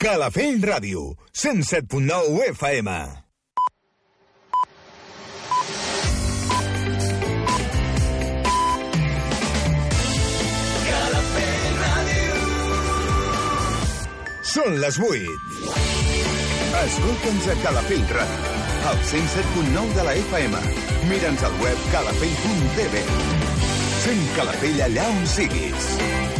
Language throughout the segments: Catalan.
Calafell Ràdio, 107.9 FM. Són les 8. Escolta'ns a Calafell Ràdio, al 107.9 de la FM. Mira'ns al web calafell.tv. Sent Calafell allà on siguis.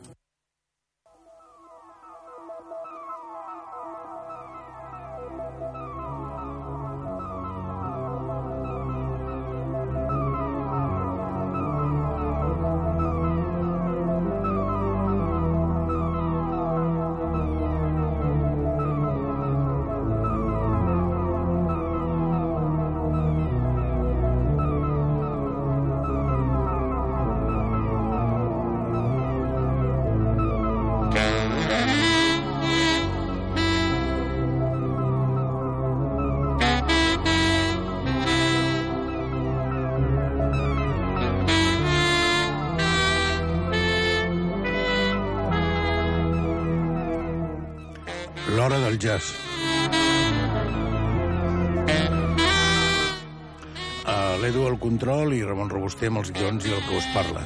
Jazz. Uh, L'Edu al control i Ramon Robuster amb els guions i el que us parla.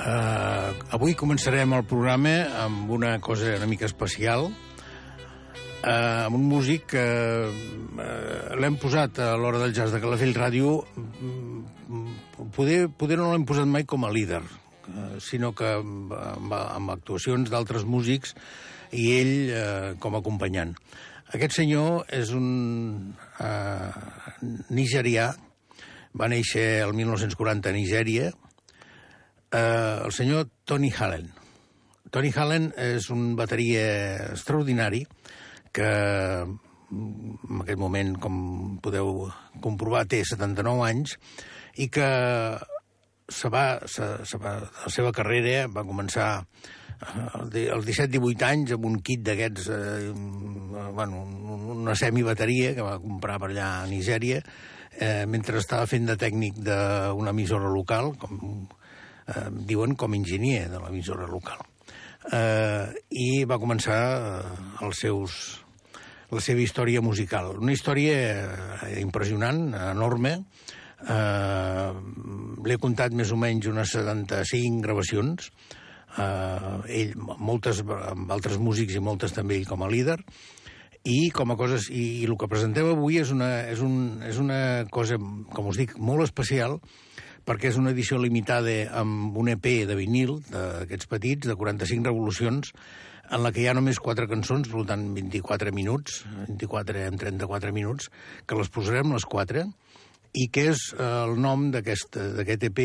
Uh, avui començarem el programa amb una cosa una mica especial, uh, amb un músic que uh, l'hem posat a l'hora del jazz de Calafell Ràdio poder, poder no l'hem posat mai com a líder, eh, sinó que amb, amb, actuacions d'altres músics i ell eh, com a acompanyant. Aquest senyor és un eh, nigerià, va néixer el 1940 a Nigèria, eh, el senyor Tony Hallen. Tony Hallen és un bateria extraordinari que en aquest moment, com podeu comprovar, té 79 anys i que se va, se, se va, la seva carrera va començar eh, als 17-18 anys amb un kit d'aquests, eh, bueno, una semibateria que va comprar per allà a Nigèria, eh, mentre estava fent de tècnic d'una emissora local, com, eh, diuen com enginyer de l'emissora local. Eh, I va començar eh, els seus, la seva història musical. Una història eh, impressionant, enorme, Uh, L'he comptat més o menys unes 75 gravacions, uh, ell, moltes amb altres músics i moltes també ell com a líder, i com a coses i, i el que presentem avui és una, és, un, és una cosa, com us dic, molt especial, perquè és una edició limitada amb un EP de vinil, d'aquests petits, de 45 revolucions, en la que hi ha només quatre cançons, per tant 24 minuts, 24 en 34 minuts, que les posarem les quatre, i què és eh, el nom d'aquest EP?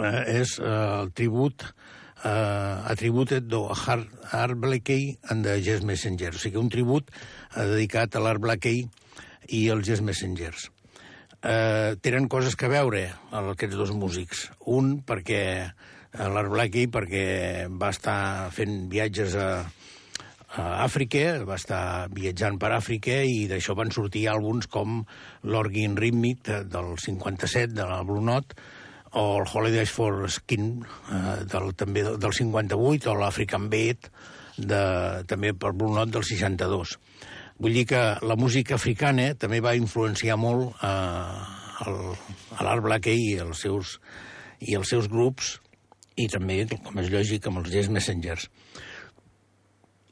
Eh, és eh, el tribut eh, Attributed to Art, Art Blakey and the Jazz Messengers, o sigui, un tribut eh, dedicat a l'Art Blakey i els Jazz Messengers. Eh, tenen coses que veure aquests dos músics. Un, perquè l'Art Blakey perquè va estar fent viatges a, a Àfrica, va estar viatjant per Àfrica i d'això van sortir àlbums com l'Orgin Rhythmic del 57 de la Blue Note o el Holidays for Skin eh, del, també del 58 o l'African Beat de, també per Blue Note del 62. Vull dir que la música africana també va influenciar molt eh, el, a l'Art Blakey i els seus, i els seus grups i també, com és lògic, amb els Jazz Messengers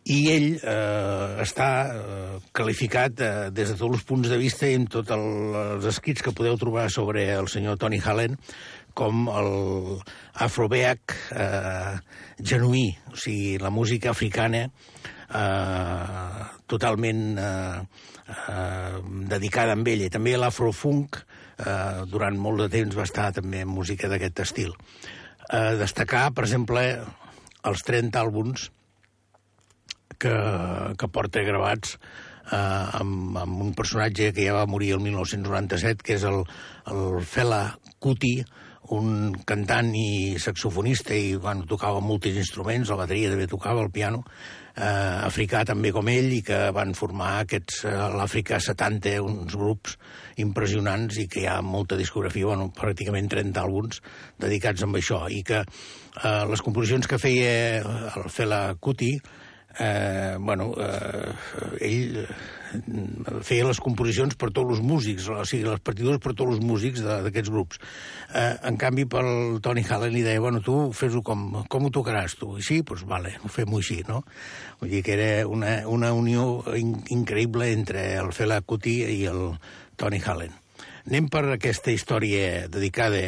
i ell eh, està eh, qualificat eh, des de tots els punts de vista i en tots el, els escrits que podeu trobar sobre el senyor Tony Hallen com el afrobeac eh, genuí, o sigui, la música africana eh, totalment eh, eh, dedicada a ell, i també l'afrofunk, eh, durant molt de temps va estar també en música d'aquest estil. Eh, destacar, per exemple, els 30 àlbums que, que porta gravats eh, amb, amb un personatge que ja va morir el 1997, que és el, el Fela Kuti, un cantant i saxofonista i bueno, tocava molts instruments, la bateria també tocava, el piano, eh, africà també com ell, i que van formar aquests, eh, l'Àfrica 70, uns grups impressionants i que hi ha molta discografia, bueno, pràcticament 30 àlbums dedicats amb això, i que eh, les composicions que feia el Fela Kuti, eh, bueno, eh, ell feia les composicions per tots els músics, o sigui, les partitures per tots els músics d'aquests grups. Eh, en canvi, pel Tony Hallen li deia, bueno, tu fes-ho com, com ho tocaràs tu? I sí, doncs vale, ho fem-ho així, no? Vull dir que era una, una unió in increïble entre el Fela Kuti i el Tony Hallen. Anem per aquesta història dedicada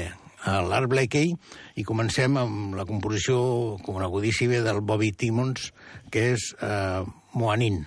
a l'Art Blakey i comencem amb la composició conegudíssima del Bobby Timmons, que és eh, Moanin.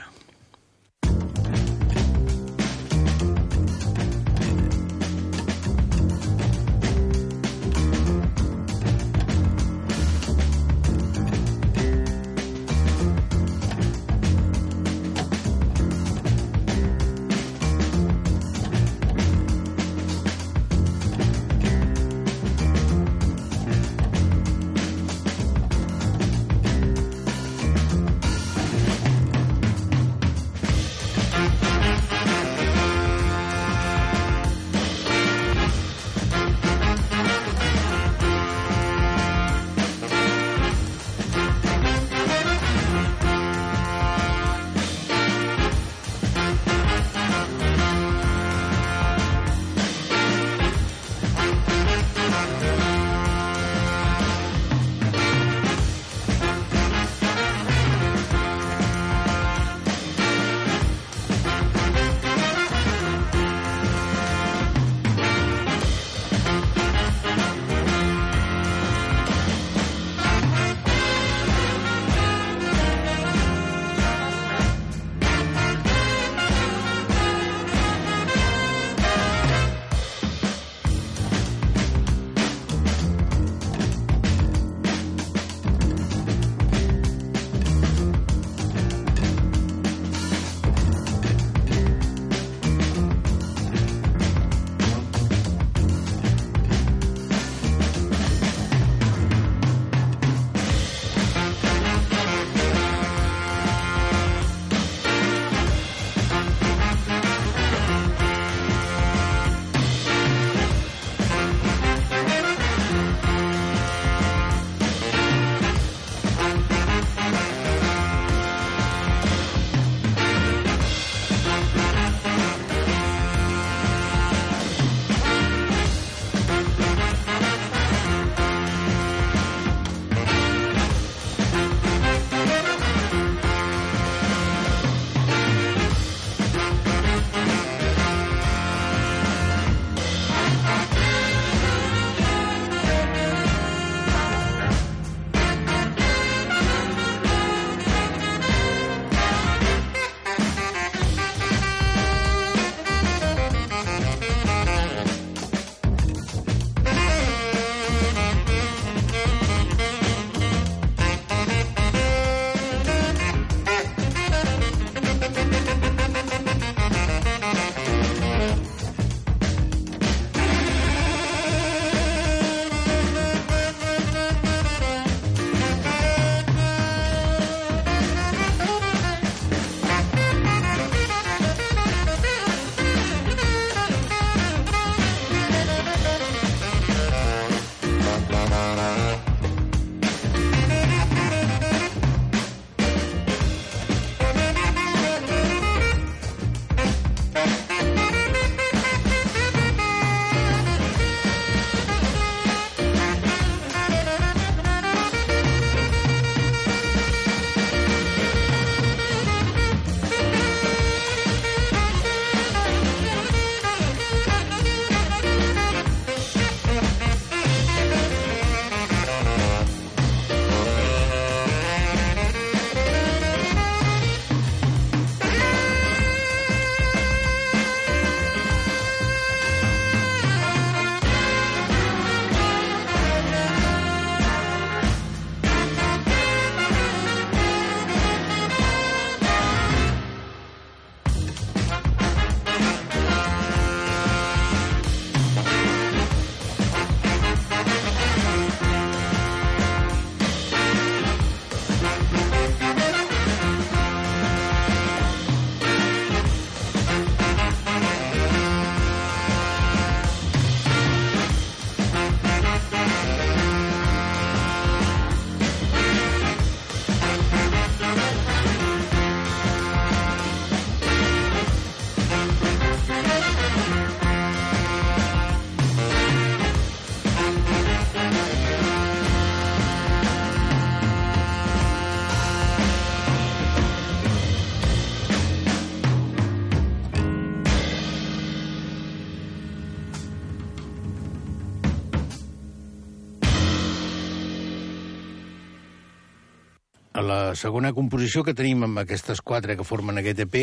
La segona composició que tenim amb aquestes quatre que formen aquest EP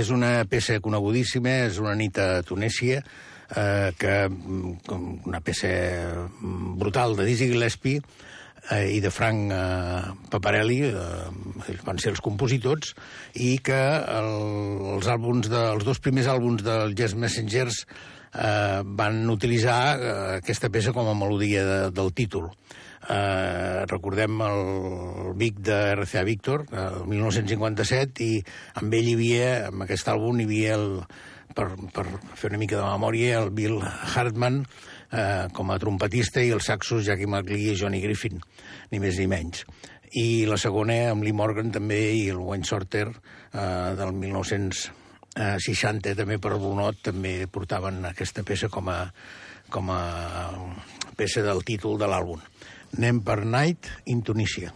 és una peça conegudíssima, és una nit a Tunèsia, eh, que, com una peça brutal de Dizzy Gillespie, eh, i de Frank eh, Paparelli, eh, van ser els compositors, i que el, els, àlbums de, els dos primers àlbums del Jazz Messengers eh, van utilitzar eh, aquesta peça com a melodia de, del títol. Recordem el, Vic de RCA Víctor, el 1957, i amb ell hi havia, amb aquest àlbum, hi havia el, per, per fer una mica de memòria, el Bill Hartman, eh, com a trompetista i els saxos Jackie McLean i Johnny Griffin, ni més ni menys. I la segona amb Lee Morgan també i el Wayne Shorter eh, del 1960 també per Brunot també portaven aquesta peça com a, com a peça del títol de l'àlbum. Anem per Night in Tunisia.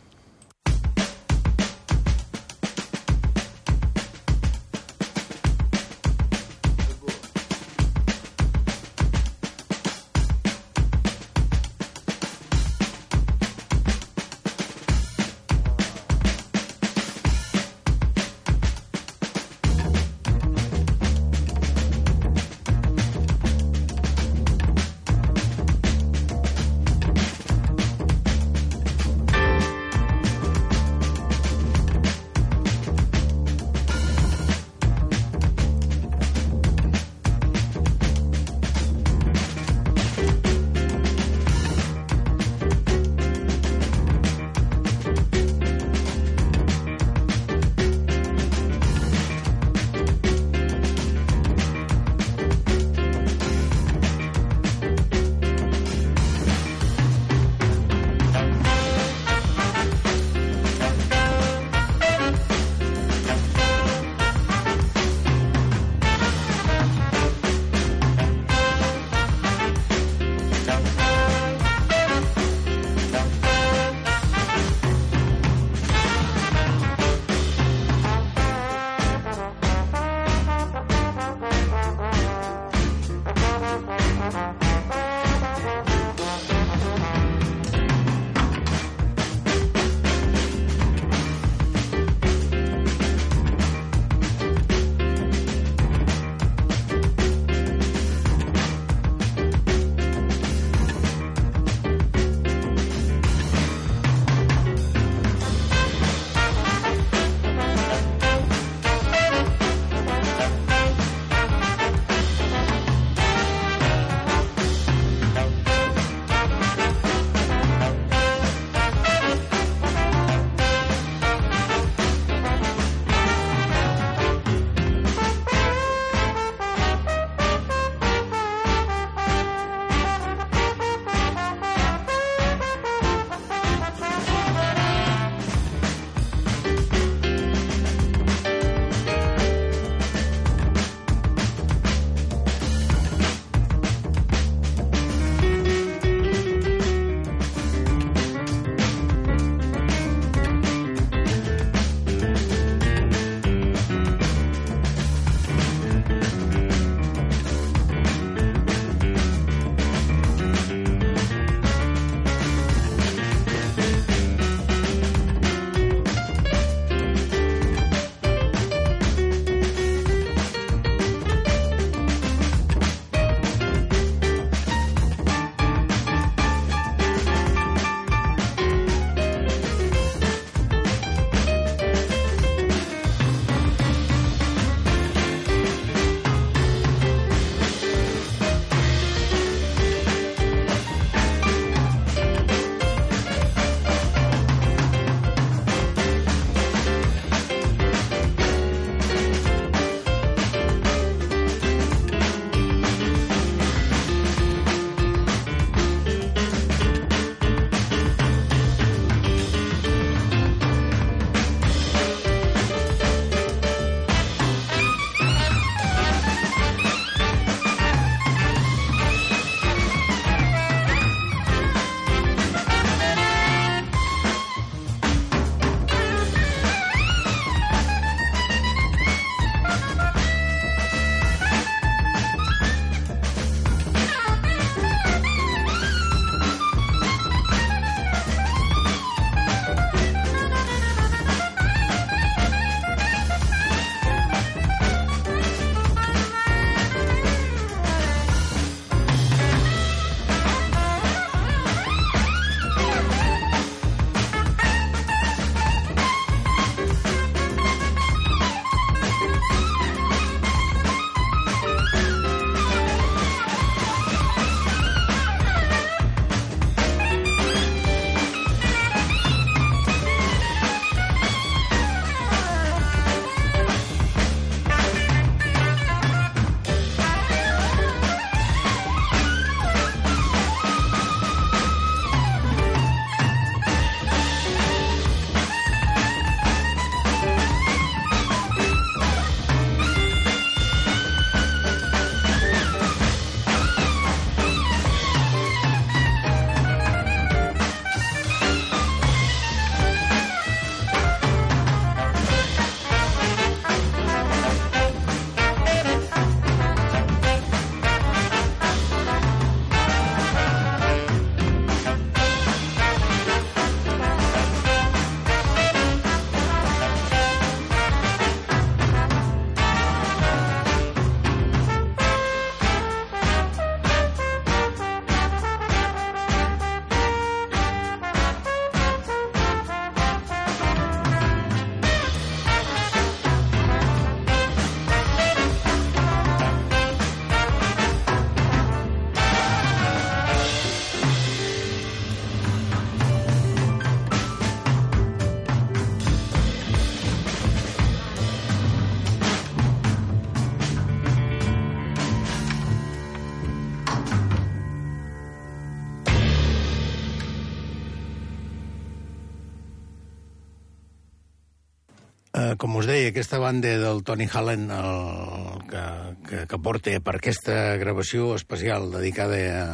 Com us deia, aquesta banda del Tony Hallen el, que, que, que porta per aquesta gravació especial dedicada a,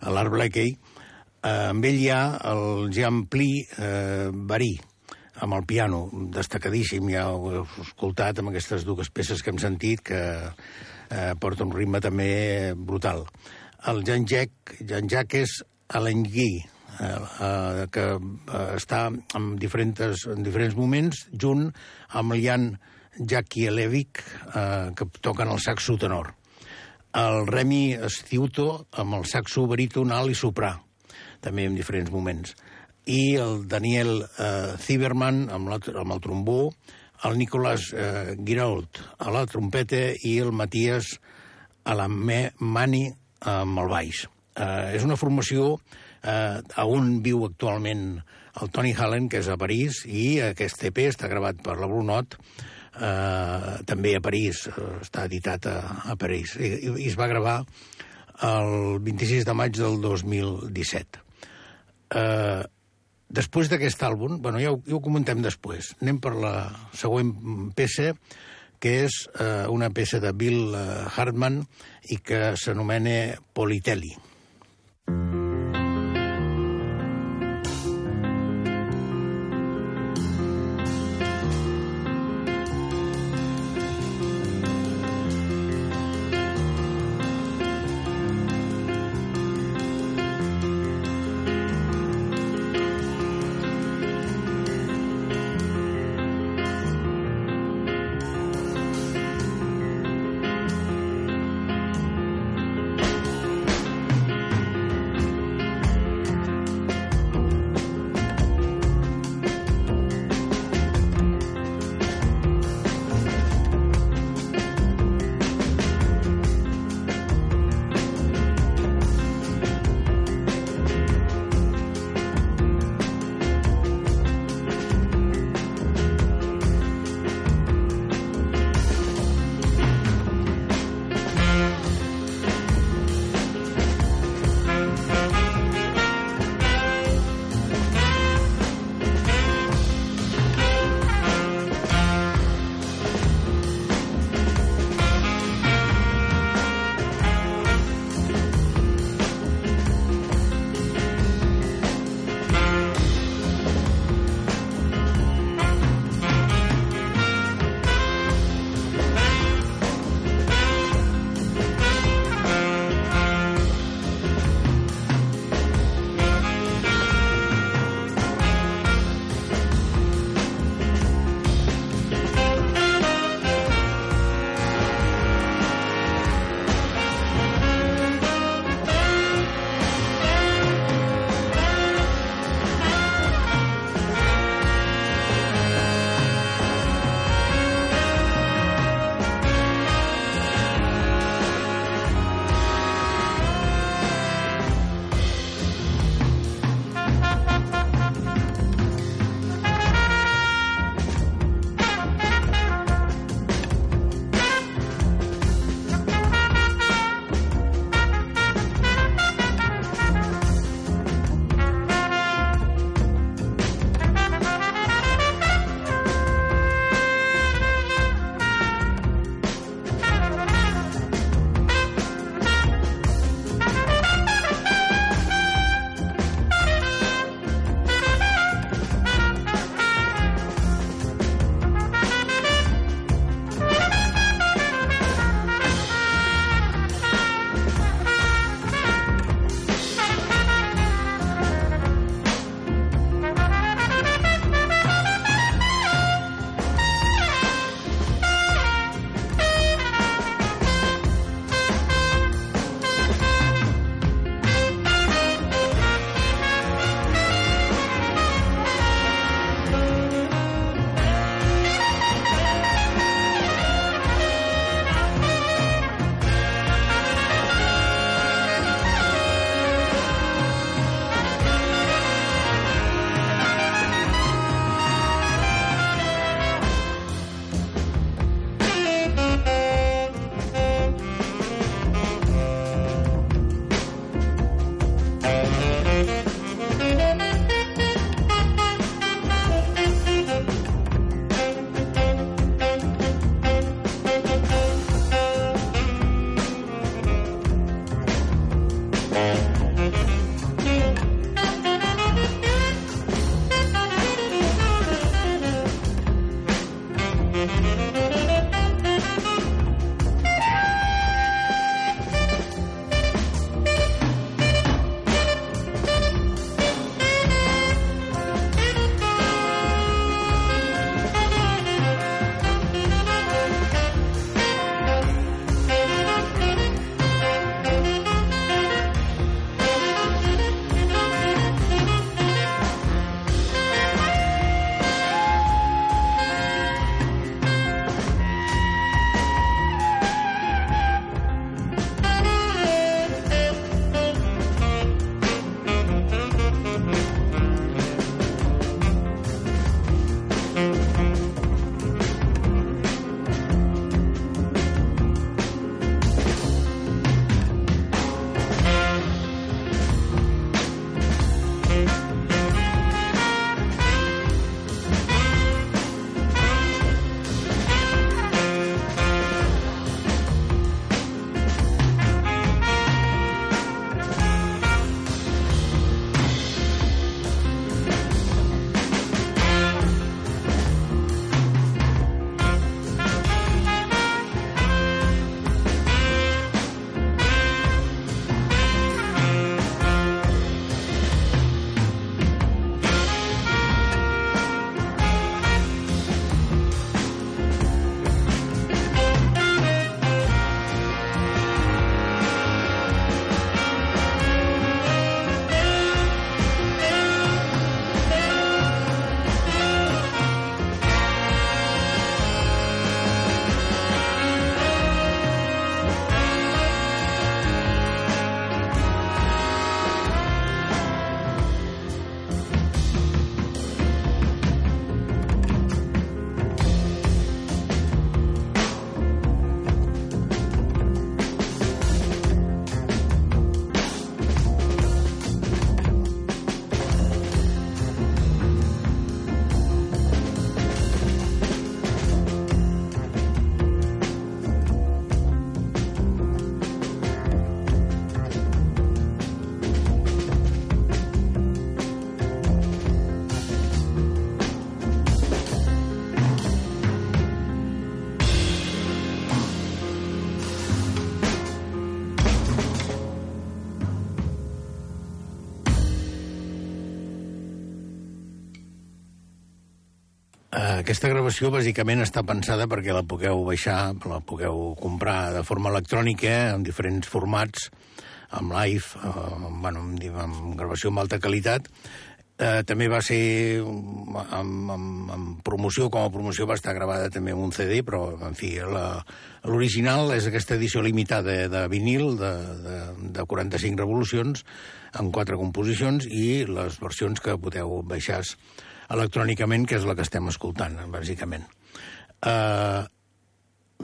a l'Art Blakey, uh, amb ell hi ha el Jean-Pli uh, Barí, amb el piano, destacadíssim, ja ho heu escoltat amb aquestes dues peces que hem sentit, que uh, porta un ritme també brutal. El Jean-Jacques Jean Alain Guy, eh, eh, que eh, està en diferents, en diferents moments junt amb el Jan Jakielewicz, eh, que toquen el saxo tenor. El Remi Stiuto amb el saxo baríton alt i soprà, també en diferents moments. I el Daniel eh, Zieberman amb, la, amb el trombó, el Nicolas eh, Girault a la trompeta i el Matías Alamani amb el baix. Eh, és una formació eh, on viu actualment el Tony Hallen, que és a París, i aquest EP està gravat per la Blue Note, eh, també a París, eh, està editat a, a París, i, i es va gravar el 26 de maig del 2017. Eh, després d'aquest àlbum, bueno, ja ho, ja ho comentem després, anem per la següent peça, que és eh, una peça de Bill eh, Hartman i que s'anomena Politelli. Mm. Aquesta gravació bàsicament està pensada perquè la pugueu baixar, la pugueu comprar de forma electrònica en diferents formats, amb live, eh, bueno, amb, amb gravació amb alta qualitat. Eh, també va ser amb, amb, amb promoció, com a promoció va estar gravada també amb un CD, però, en fi, l'original és aquesta edició limitada de, de vinil de, de, de 45 revolucions, amb quatre composicions, i les versions que podeu baixar electrònicament, que és la que estem escoltant, bàsicament. Uh,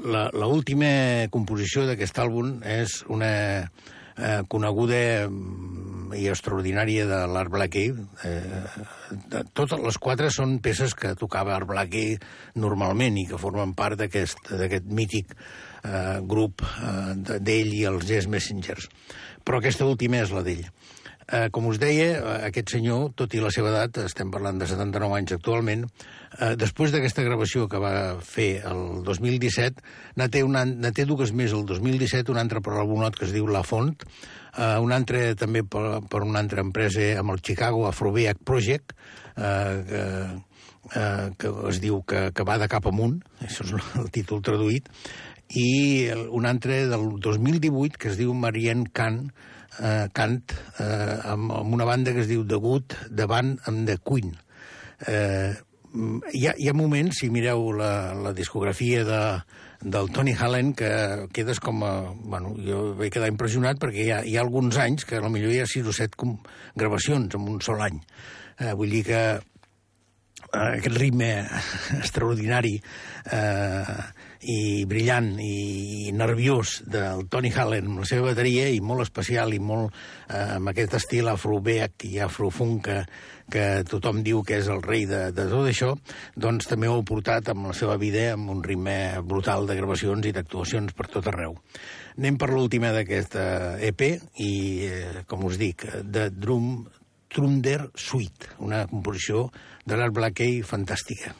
la última composició d'aquest àlbum és una uh, coneguda mm, i extraordinària de l'Art Blakey. Eh, totes les quatre són peces que tocava Art Blakey normalment i que formen part d'aquest mític eh, grup eh, d'ell i els Jazz Messengers. Però aquesta última és la d'ell. Eh, com us deia, eh, aquest senyor, tot i la seva edat, estem parlant de 79 anys actualment, eh, després d'aquesta gravació que va fer el 2017, n'ha té, una, té dues més el 2017, un altre per l'albumot que es diu La Font, eh, un altre també per, per una altra empresa amb el Chicago Afrobeat Project, eh, que, eh, que es diu que, que va de cap amunt, això és el títol traduït, i un altre del 2018 que es diu Marianne Kahn, eh, cant eh, amb, amb una banda que es diu The Good, davant amb The Queen. Eh, hi, ha, hi ha moments, si mireu la, la discografia de, del Tony Allen, que quedes com a... Bueno, jo vaig quedar impressionat perquè hi ha, hi ha alguns anys que potser hi ha 6 o 7 gravacions en un sol any. Eh, vull dir que eh, aquest ritme extraordinari eh, i brillant i nerviós del Tony Allen amb la seva bateria i molt especial i molt eh, amb aquest estil afrobeat i afrofunk que, que tothom diu que és el rei de, de tot això, doncs també ho ha portat amb la seva vida amb un ritme brutal de gravacions i d'actuacions per tot arreu. Anem per l'última d'aquesta EP i, eh, com us dic, de Drum Trunder Suite, una composició de l'Art Blackey fantàstica.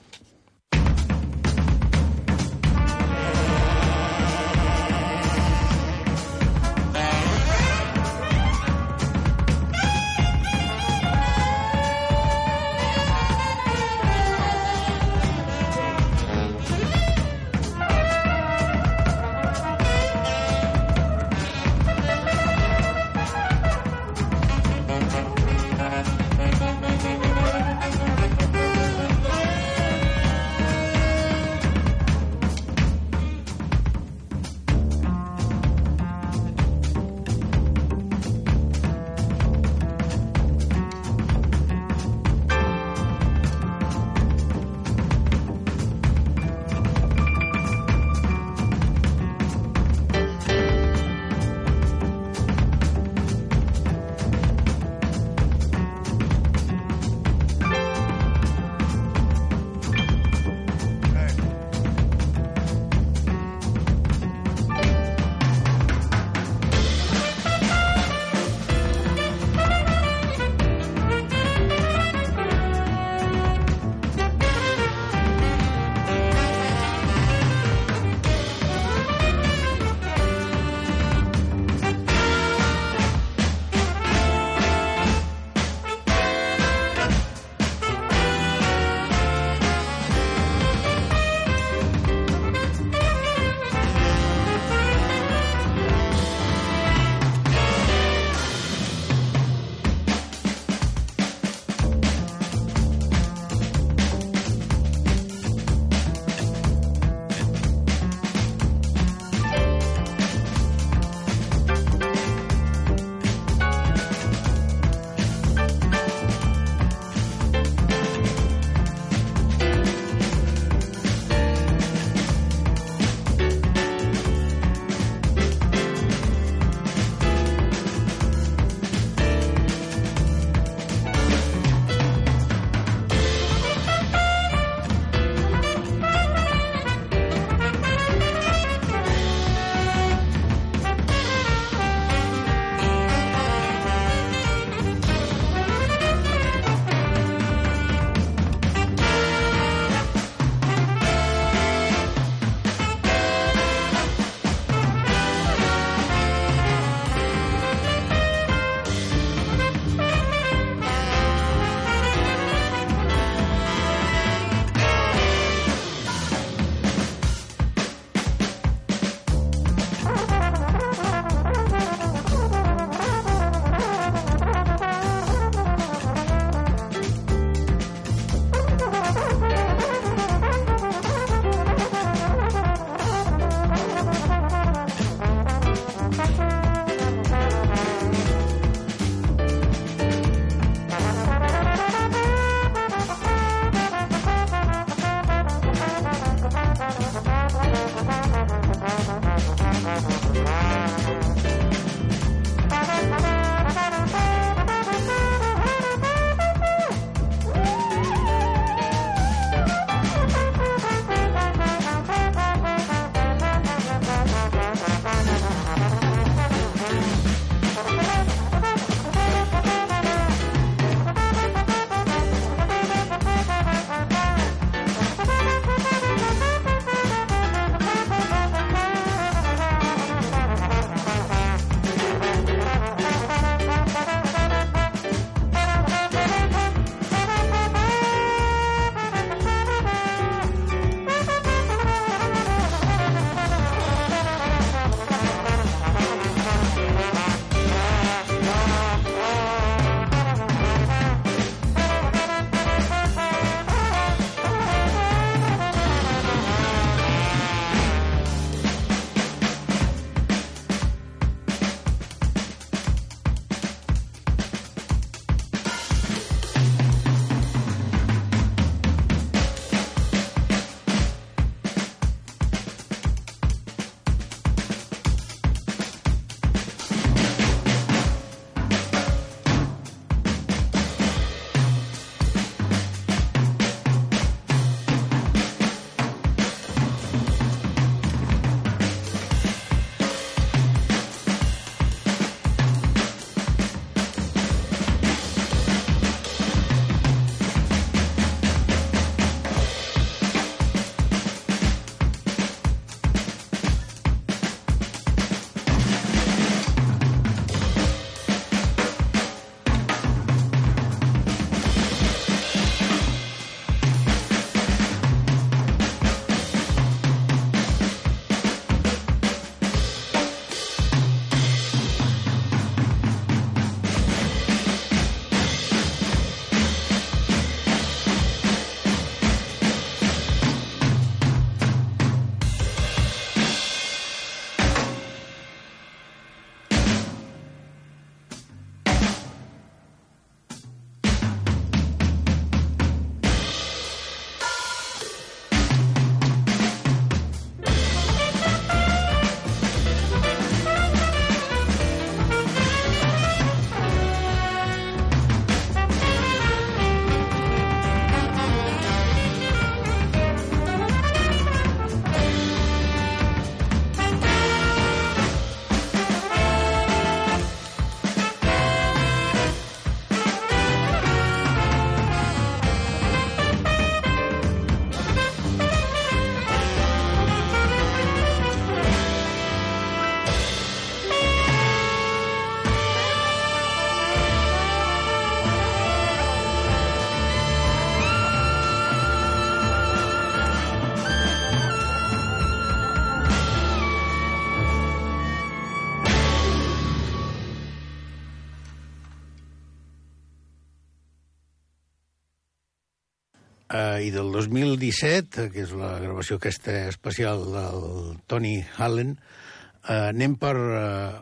I del 2017, que és la gravació aquesta especial del Tony Allen, uh, anem per uh,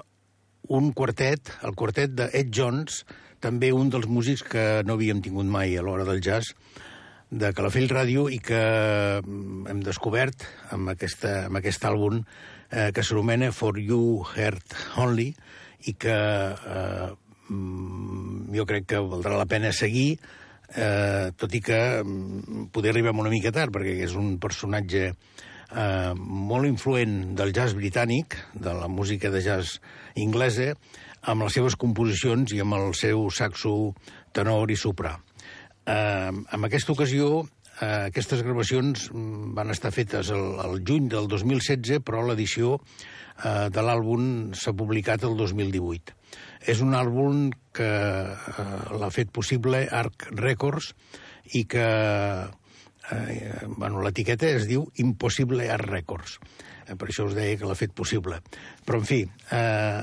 un quartet, el quartet de Ed Jones, també un dels músics que no havíem tingut mai a l'hora del jazz, de Calafell Ràdio i que mm, hem descobert amb, aquesta, amb aquest àlbum eh, que s'anomena For You Heart Only i que eh, mm, jo crec que valdrà la pena seguir eh, tot i que mm, poder arribar una mica tard, perquè és un personatge eh, molt influent del jazz britànic, de la música de jazz inglesa, amb les seves composicions i amb el seu saxo tenor i soprà. Eh, en aquesta ocasió, eh, aquestes gravacions mm, van estar fetes el, el juny del 2016, però l'edició eh, de l'àlbum s'ha publicat el 2018. És un àlbum que eh, l'ha fet possible Arc Records i que eh, bueno, l'etiqueta es diu Impossible Art Records. Eh, per això us deia que l'ha fet possible. Però, en fi, eh,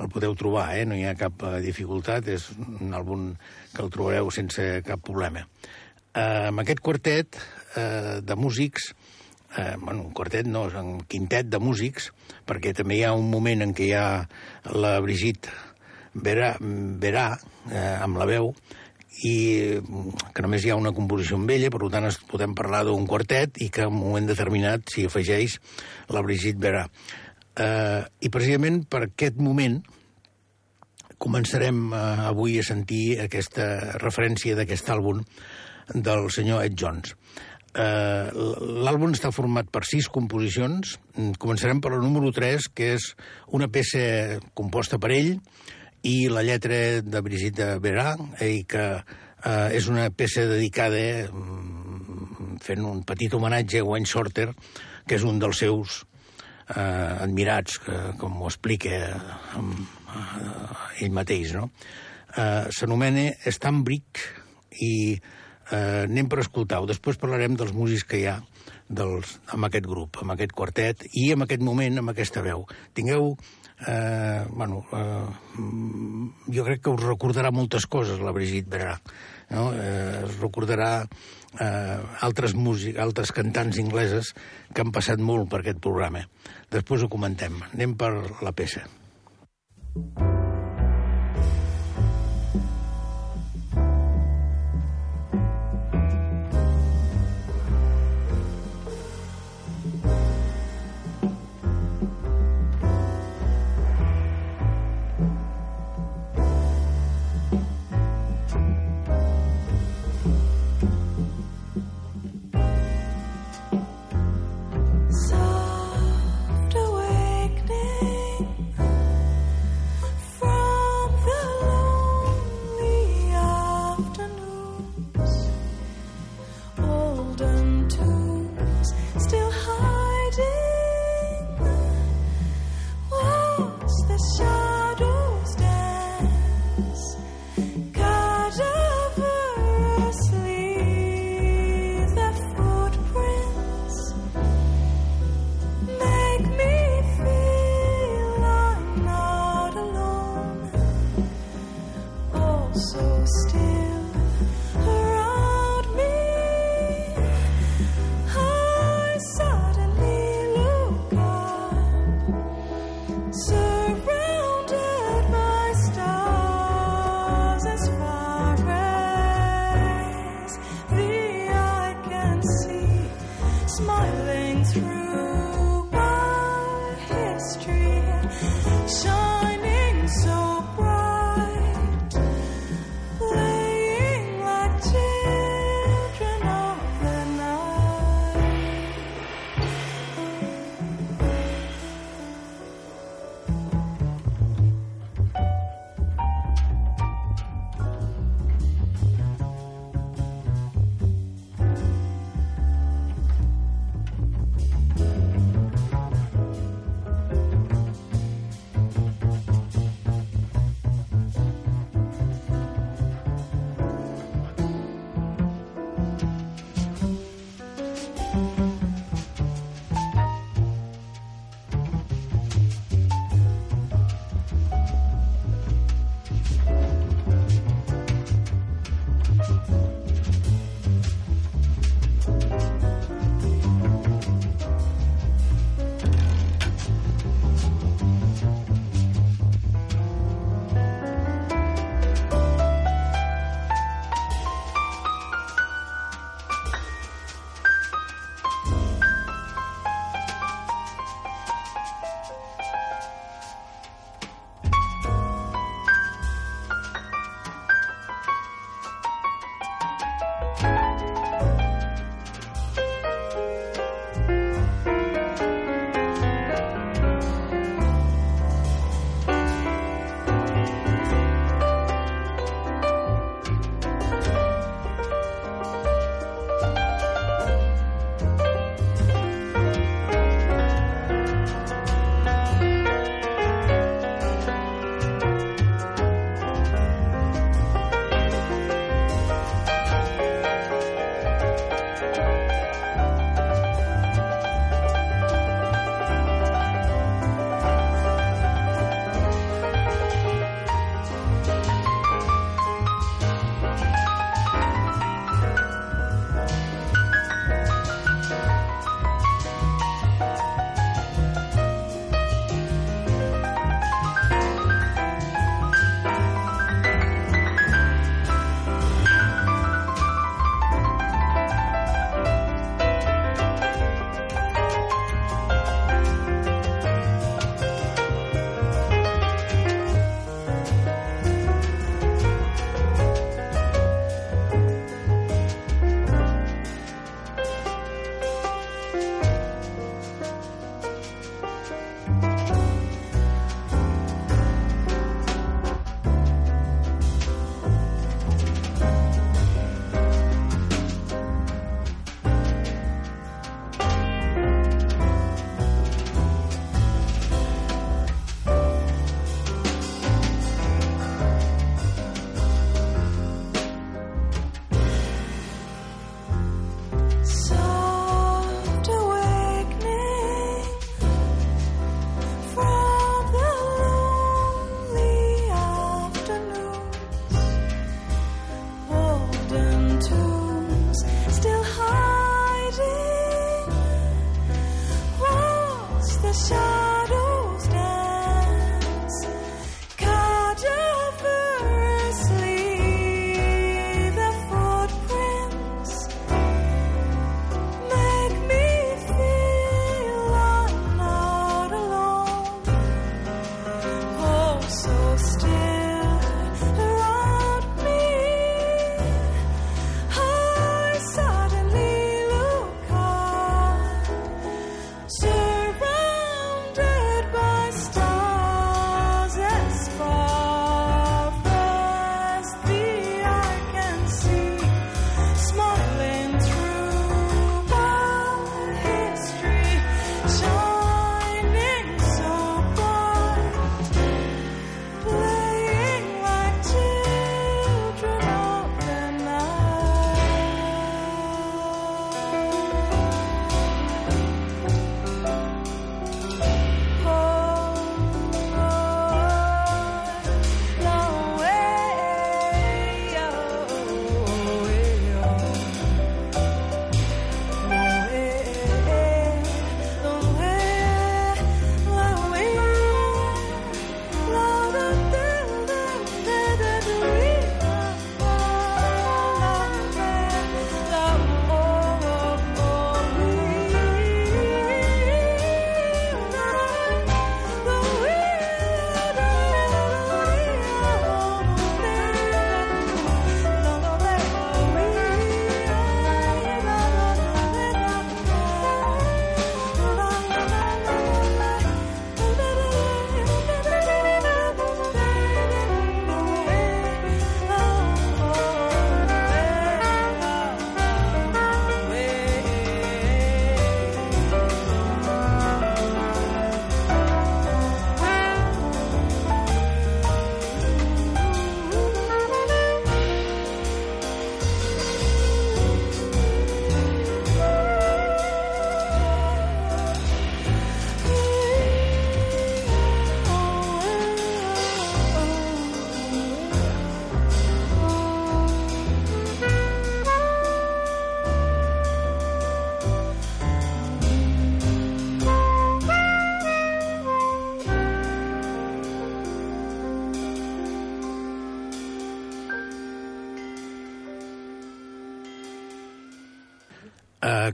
el podeu trobar, eh? no hi ha cap eh, dificultat, és un àlbum que el trobareu sense cap problema. Eh, amb aquest quartet eh, de músics eh, bueno, un quartet no, és un quintet de músics, perquè també hi ha un moment en què hi ha la Brigitte Verà, Verà eh, amb la veu, i que només hi ha una composició amb ella, per tant podem parlar d'un quartet i que en un moment determinat s'hi afegeix la Brigitte Verà. Eh, I precisament per aquest moment començarem eh, avui a sentir aquesta referència d'aquest àlbum del senyor Ed Jones. Uh, L'àlbum està format per sis composicions. Mm, començarem per la número 3, que és una peça composta per ell i la lletra de Brigitte Verà, i que uh, és una peça dedicada um, fent un petit homenatge a Wayne Shorter, que és un dels seus uh, admirats, que, com ho explica um, uh, ell mateix. No? Uh, S'anomena Stambrick i eh, anem per escoltar-ho. Després parlarem dels músics que hi ha dels, amb aquest grup, amb aquest quartet, i en aquest moment, amb aquesta veu. Tingueu... Eh, bueno, eh, jo crec que us recordarà moltes coses, la Brigitte Berà. No? Eh, es recordarà eh, altres músics, altres cantants ingleses que han passat molt per aquest programa. Després ho comentem. Anem per la peça. Thank you.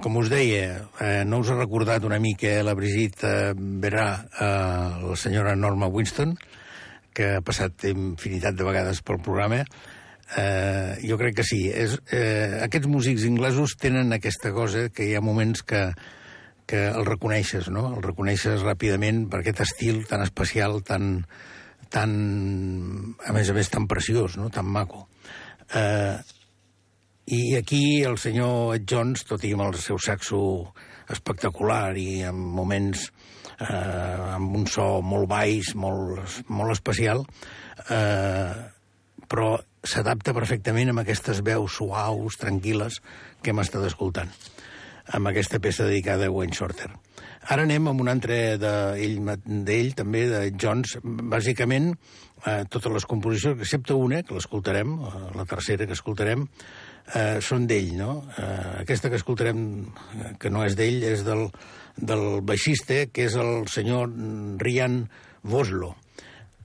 Com us deia, uh, no us ha recordat una mica la Brigitte Verà, uh, la senyora Norma Winston, que ha passat infinitat de vegades pel programa. Uh, jo crec que sí. És, uh, aquests músics inglesos tenen aquesta cosa que hi ha moments que, que el reconeixes, no? El reconeixes ràpidament per aquest estil tan especial, tan, tan a més a més, tan preciós, no? tan maco. Uh, i aquí el senyor Ed Jones, tot i amb el seu saxo espectacular i en moments eh, amb un so molt baix, molt, molt especial, eh, però s'adapta perfectament amb aquestes veus suaus, tranquil·les, que hem estat escoltant, amb aquesta peça dedicada a Wayne Shorter. Ara anem amb un altre d'ell, de també, de Jones. Bàsicament, eh, totes les composicions, excepte una, que l'escoltarem, eh, la tercera que escoltarem, eh, són d'ell, no? Eh, aquesta que escoltarem, eh, que no és d'ell, és del, del baixista, que és el senyor Rian Voslo.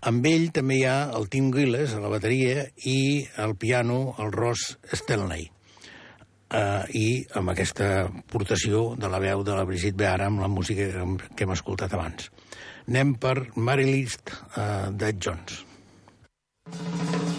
Amb ell també hi ha el Tim Gilles a la bateria i al piano el Ross Stanley. Uh, i amb aquesta portació de la veu de la Brigitte Beara amb la música que, hem escoltat abans. Anem per Mary List uh, d'Ed Jones. les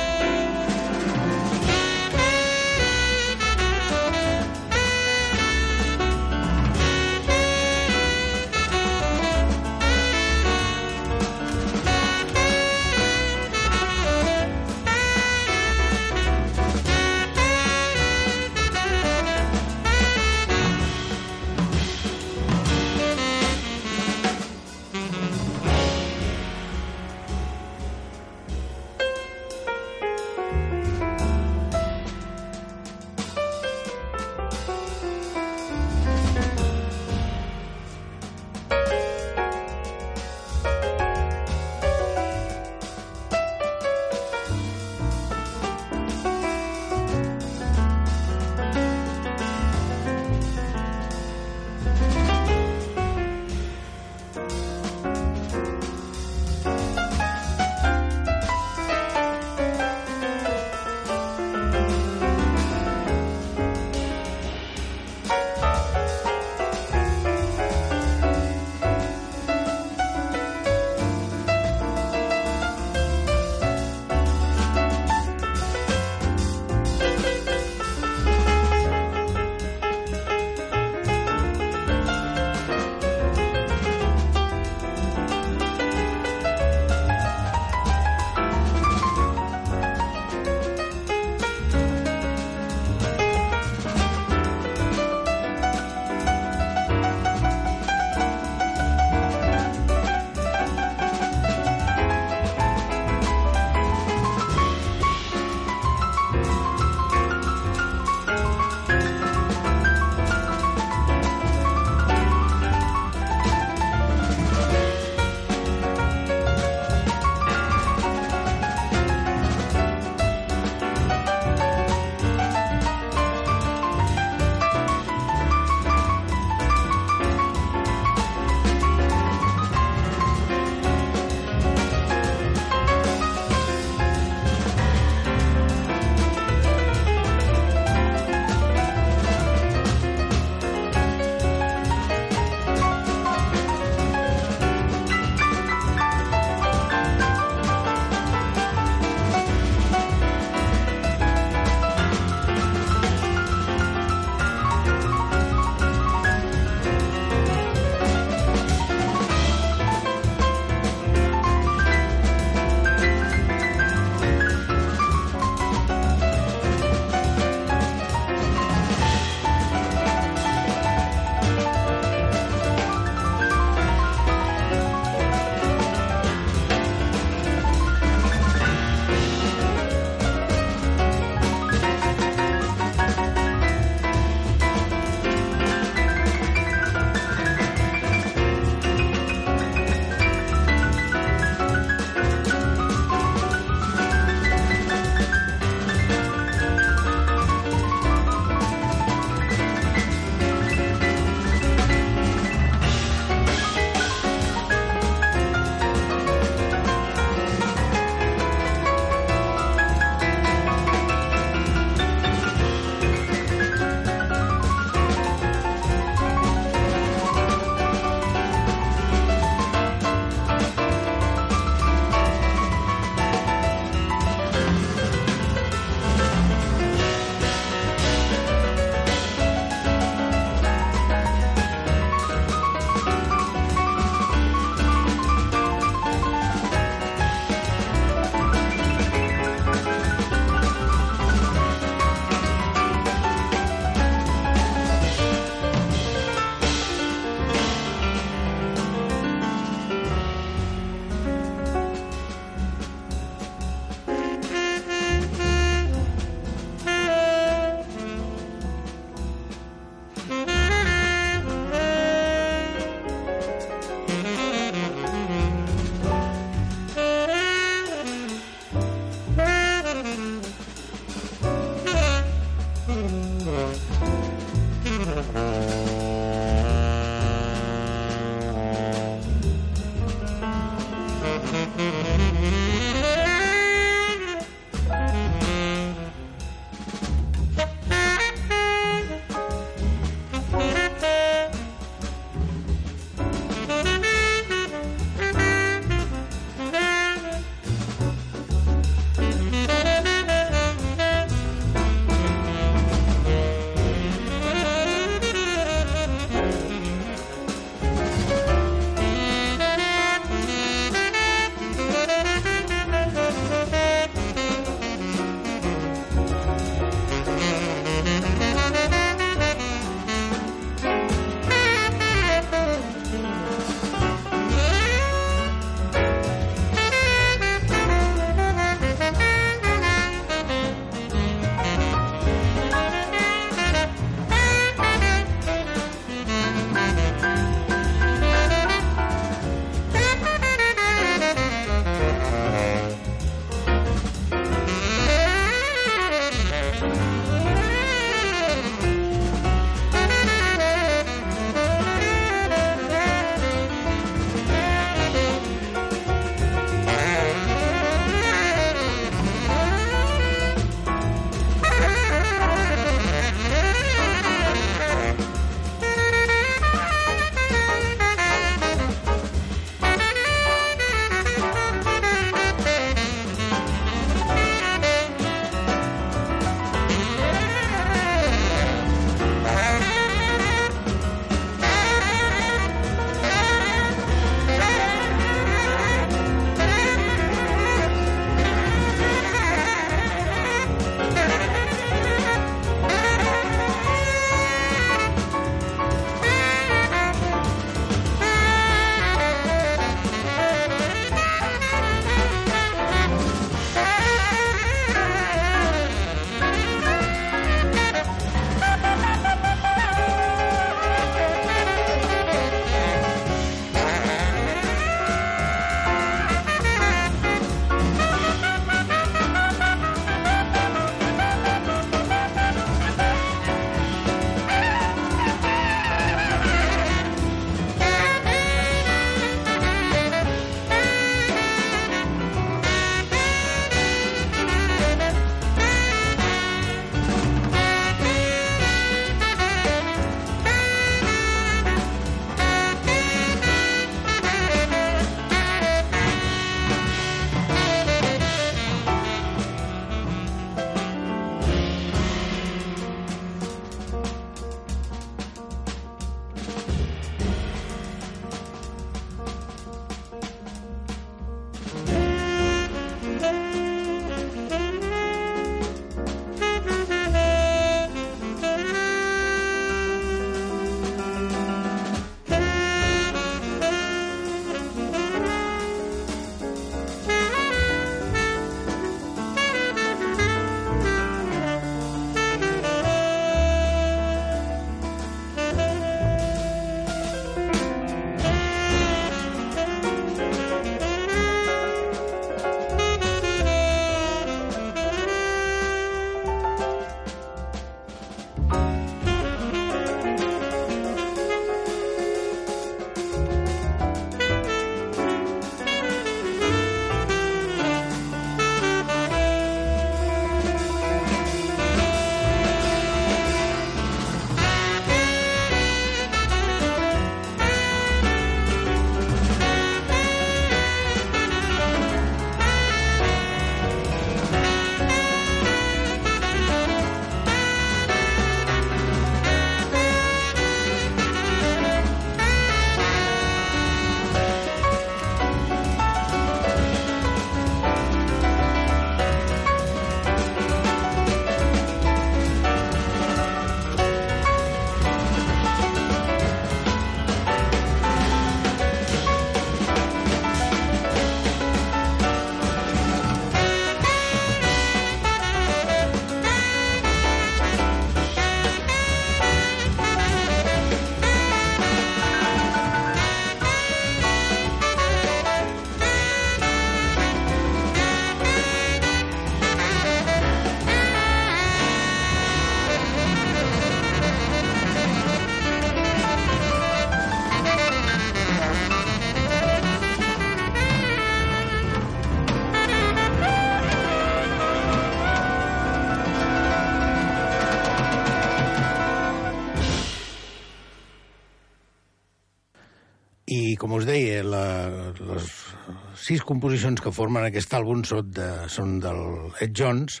sis composicions que formen aquest àlbum són, de, són del Ed Jones,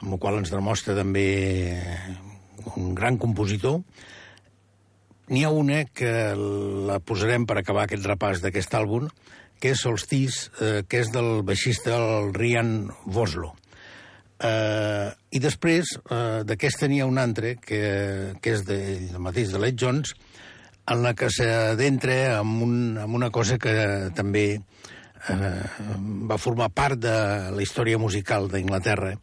amb el qual ens demostra també un gran compositor. N'hi ha una que la posarem per acabar aquest repàs d'aquest àlbum, que és Solstice, eh, que és del baixista el Rian Voslo. Eh, I després eh, d'aquesta n'hi ha un altre, que, que és de, mateix, de Led Jones, en la que s'adentra en, un, en una cosa que també eh, va formar part de la història musical d'Inglaterra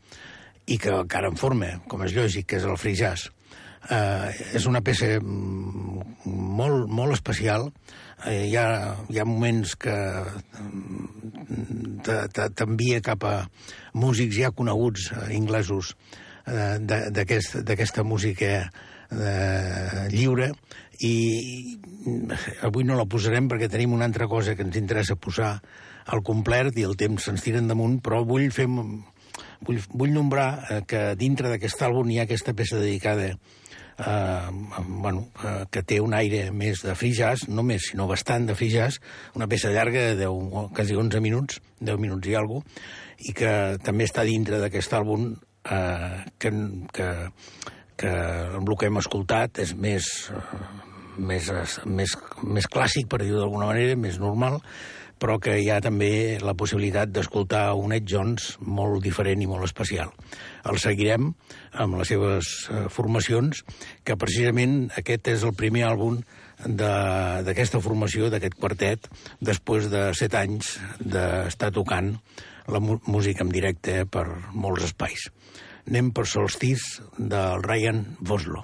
i que encara en forma, com és lògic, que és el free jazz. Eh, és una peça mm, molt, molt especial. Eh, hi, ha, hi ha moments que mm, t'envia cap a músics ja coneguts eh, inglesos eh, d'aquesta aquest, música eh, lliure i avui no la posarem perquè tenim una altra cosa que ens interessa posar al complet i el temps se'ns tira damunt, però vull fer vull, vull nombrar eh, que dintre d'aquest àlbum hi ha aquesta peça dedicada eh, bueno, eh, que té un aire més de free jazz, no més, sinó bastant de free jazz, una peça llarga de 10, quasi 11 minuts, 10 minuts i alguna i que també està dintre d'aquest àlbum eh, que, que, que el que hem escoltat és més, eh, més, més, més clàssic, per dir-ho d'alguna manera, més normal, però que hi ha també la possibilitat d'escoltar un Ed Jones molt diferent i molt especial. El seguirem amb les seves eh, formacions, que precisament aquest és el primer àlbum d'aquesta formació, d'aquest quartet, després de set anys d'estar tocant la música en directe per molts espais. Anem per Solstice del Ryan Voslo.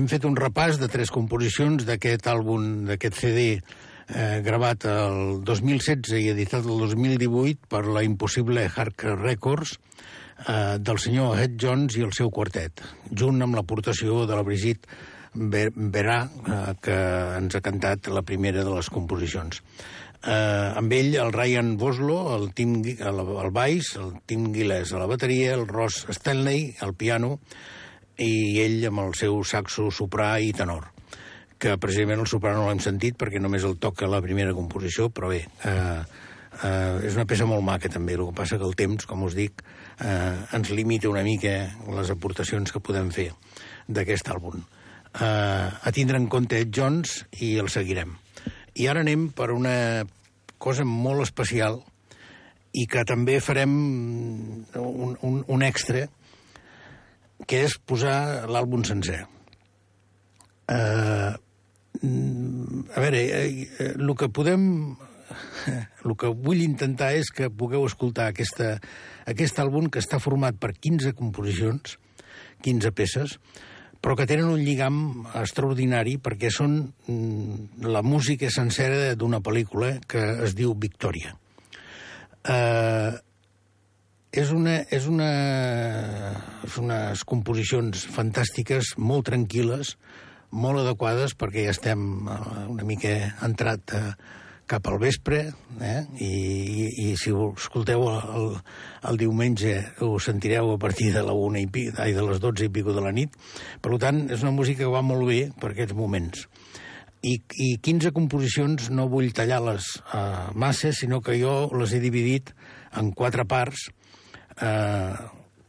Hem fet un repàs de tres composicions d'aquest àlbum, d'aquest CD eh, gravat el 2016 i editat el 2018 per la impossible Hardcore Records eh, del senyor Ed Jones i el seu quartet, junt amb l'aportació de la Brigitte Verà, eh, que ens ha cantat la primera de les composicions. Eh, amb ell el Ryan Boslo, el, Tim, el, el baix, el Tim Gilles a la bateria, el Ross Stanley al piano, i ell amb el seu saxo soprà i tenor que precisament el soprano no l'hem sentit perquè només el toca la primera composició, però bé, eh, eh, és una peça molt maca també, el que passa que el temps, com us dic, eh, ens limita una mica les aportacions que podem fer d'aquest àlbum. Eh, a tindre en compte Ed Jones i el seguirem. I ara anem per una cosa molt especial i que també farem un, un, un extra que és posar l'àlbum sencer. Uh, a veure, eh, el que podem... El que vull intentar és que pugueu escoltar aquesta, aquest àlbum que està format per 15 composicions, 15 peces, però que tenen un lligam extraordinari perquè són mm, la música sencera d'una pel·lícula que es diu Victòria. Eh, és, una, és, una, és unes composicions fantàstiques, molt tranquil·les, molt adequades perquè ja estem eh, una mica entrat eh, cap al vespre, eh? I, i, i si ho escolteu el, el diumenge ho sentireu a partir de la una i pi, ai, de les 12 i pico de la nit. Per tant, és una música que va molt bé per aquests moments. I, i 15 composicions no vull tallar-les uh, massa, sinó que jo les he dividit en quatre parts, eh,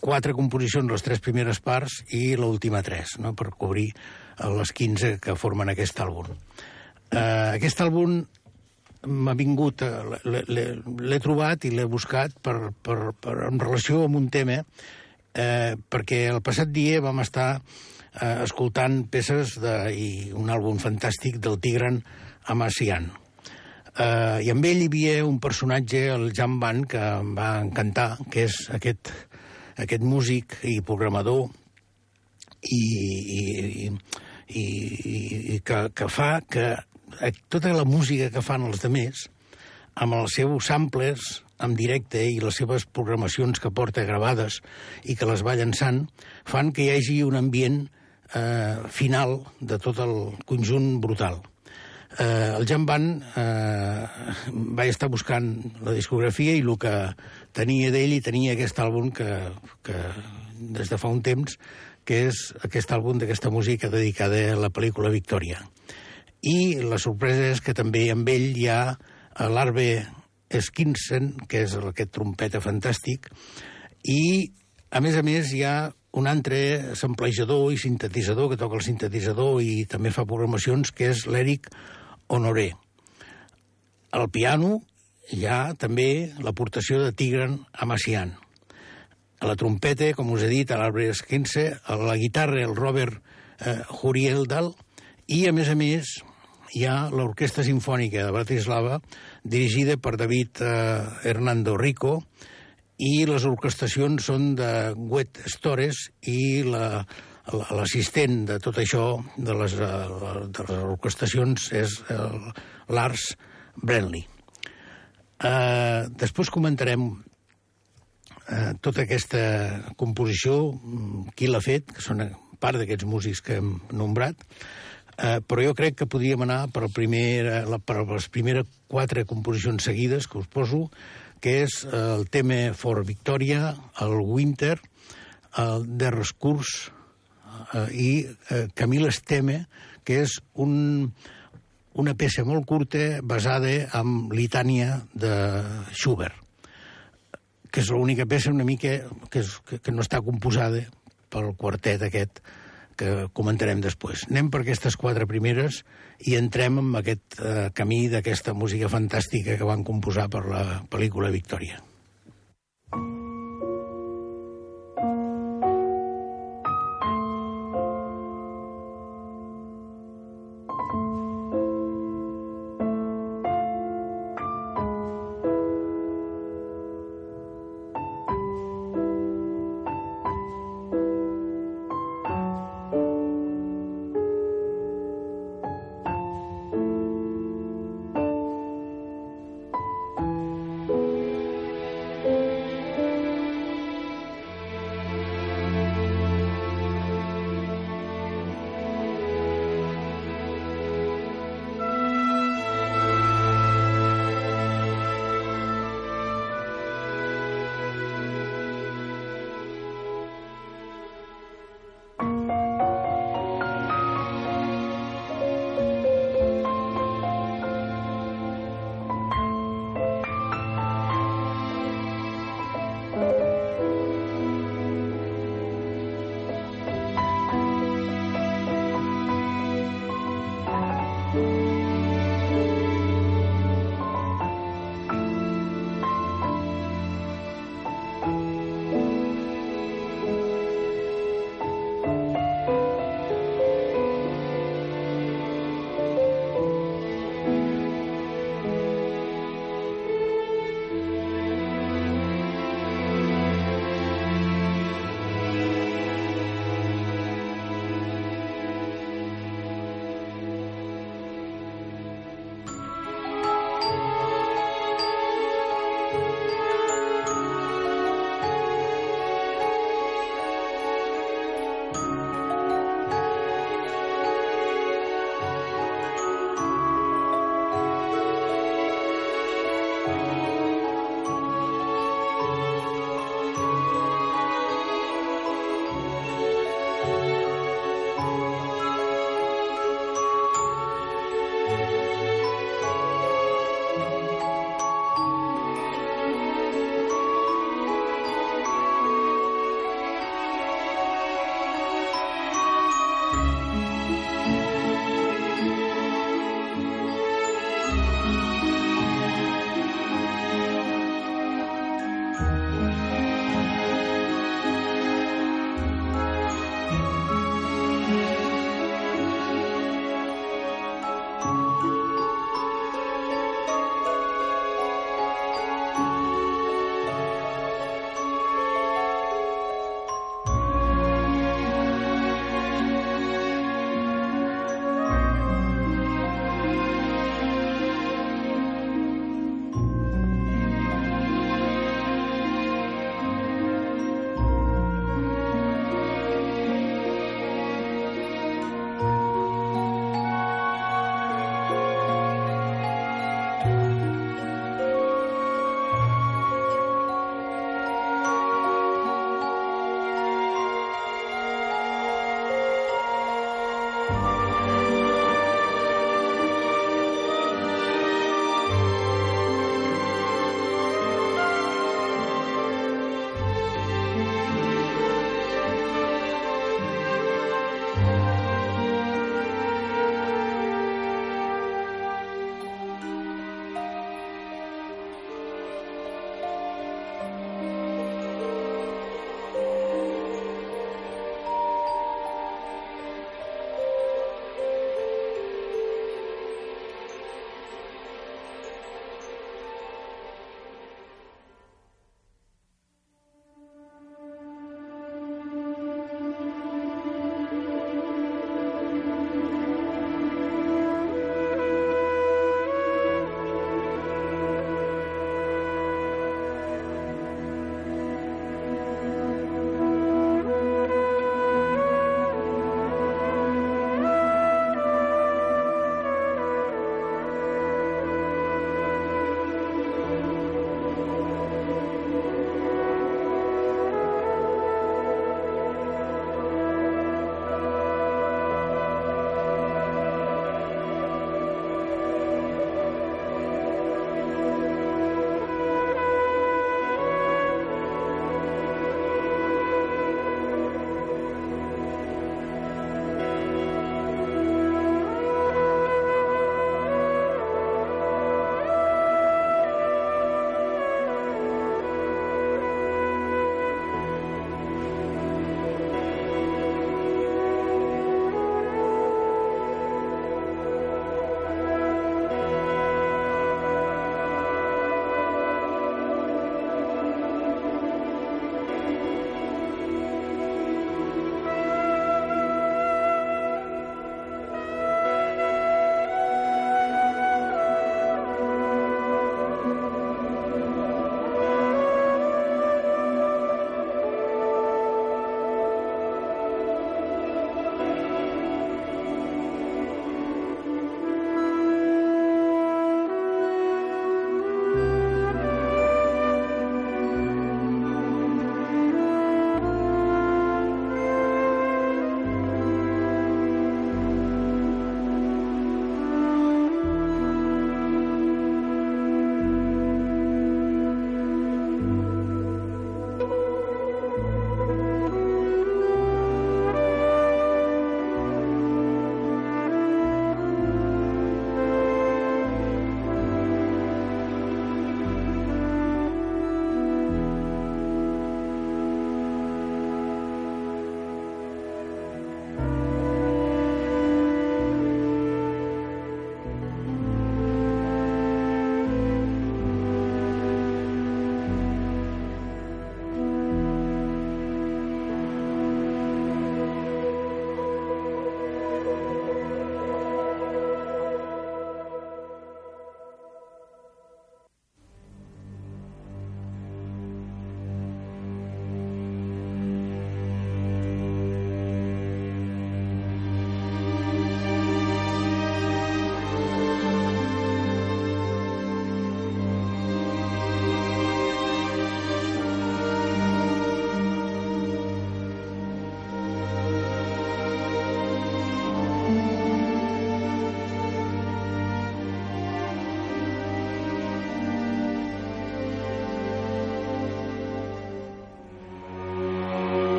quatre composicions, les tres primeres parts, i l'última tres, no? per cobrir les 15 que formen aquest àlbum. Eh, aquest àlbum m'ha vingut, eh, l'he trobat i l'he buscat per, per, per, en relació amb un tema, eh, perquè el passat dia vam estar eh, escoltant peces de, i un àlbum fantàstic del Tigran Amassian. Uh, I amb ell hi havia un personatge, el Jan Van, que em va encantar, que és aquest, aquest músic i programador i, i, i, i, i que, que fa que tota la música que fan els demés, amb els seus samplers en directe i les seves programacions que porta gravades i que les va llançant, fan que hi hagi un ambient eh, final de tot el conjunt brutal. Eh, el Jan Van eh, va estar buscant la discografia i el que tenia d'ell i tenia aquest àlbum que, que des de fa un temps que és aquest àlbum d'aquesta música dedicada a la pel·lícula Victòria. I la sorpresa és que també amb ell hi ha l'Arbe Skinsen, que és aquest trompeta fantàstic, i, a més a més, hi ha un altre samplejador i sintetitzador que toca el sintetitzador i també fa programacions, que és l'Eric Honoré. Al piano hi ha també l'aportació de Tigran Amassian. A la trompeta, com us he dit, a l'Arbre Esquense, a la guitarra, el Robert eh, Hurieldal, i, a més a més, hi ha l'Orquestra Sinfònica de Bratislava, dirigida per David eh, Hernando Rico, i les orquestacions són de Wet Stores i la, l'assistent de tot això, de les, eh, de les orquestacions, és Lars Brenly. Uh, després comentarem uh, tota aquesta composició, mm, qui l'ha fet, que són part d'aquests músics que hem nombrat, uh, però jo crec que podríem anar per, el primer, la, per les primeres quatre composicions seguides que us poso, que és el tema For Victoria, el Winter, el Der Rescurs, eh, i eh, Camil Esteme, que és un, una peça molt curta basada en Litània de Schubert, que és l'única peça una mica que, és, que, que no està composada pel quartet aquest que comentarem després. Anem per aquestes quatre primeres i entrem en aquest eh, camí d'aquesta música fantàstica que van composar per la pel·lícula Victòria.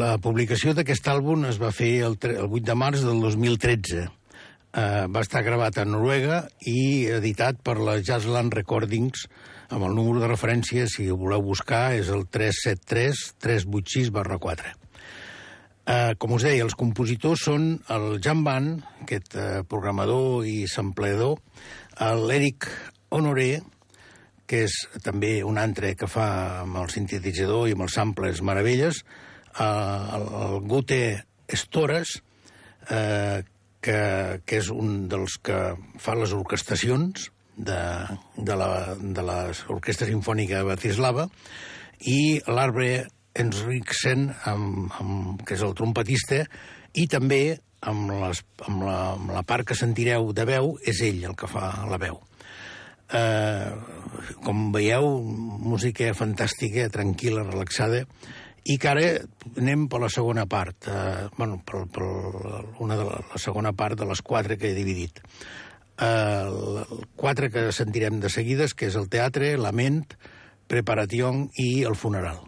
La publicació d'aquest àlbum es va fer el, el 8 de març del 2013. Uh, va estar gravat a Noruega i editat per la Jazzland Recordings amb el número de referència, si ho voleu buscar, és el 373-386 barra 4. Uh, com us deia, els compositors són el Jan Van, aquest uh, programador i sampleador, l'Eric Honoré, que és també un altre que fa amb el sintetitzador i amb els samples meravelles, uh, el, Gute Stores, uh, que, que és un dels que fa les orquestacions, de, de, la, de l'Orquestra Sinfònica Batislava, i l'Arbre Enriksen, amb, amb, que és el trompetista, i també amb, les, amb, la, amb la part que sentireu de veu, és ell el que fa la veu. Eh, com veieu, música fantàstica, tranquil·la, relaxada, i que ara anem per la segona part, eh, bueno, per, per una de la, la segona part de les quatre que he dividit eh, quatre que sentirem de seguides, que és el teatre, la ment, preparació i el funeral.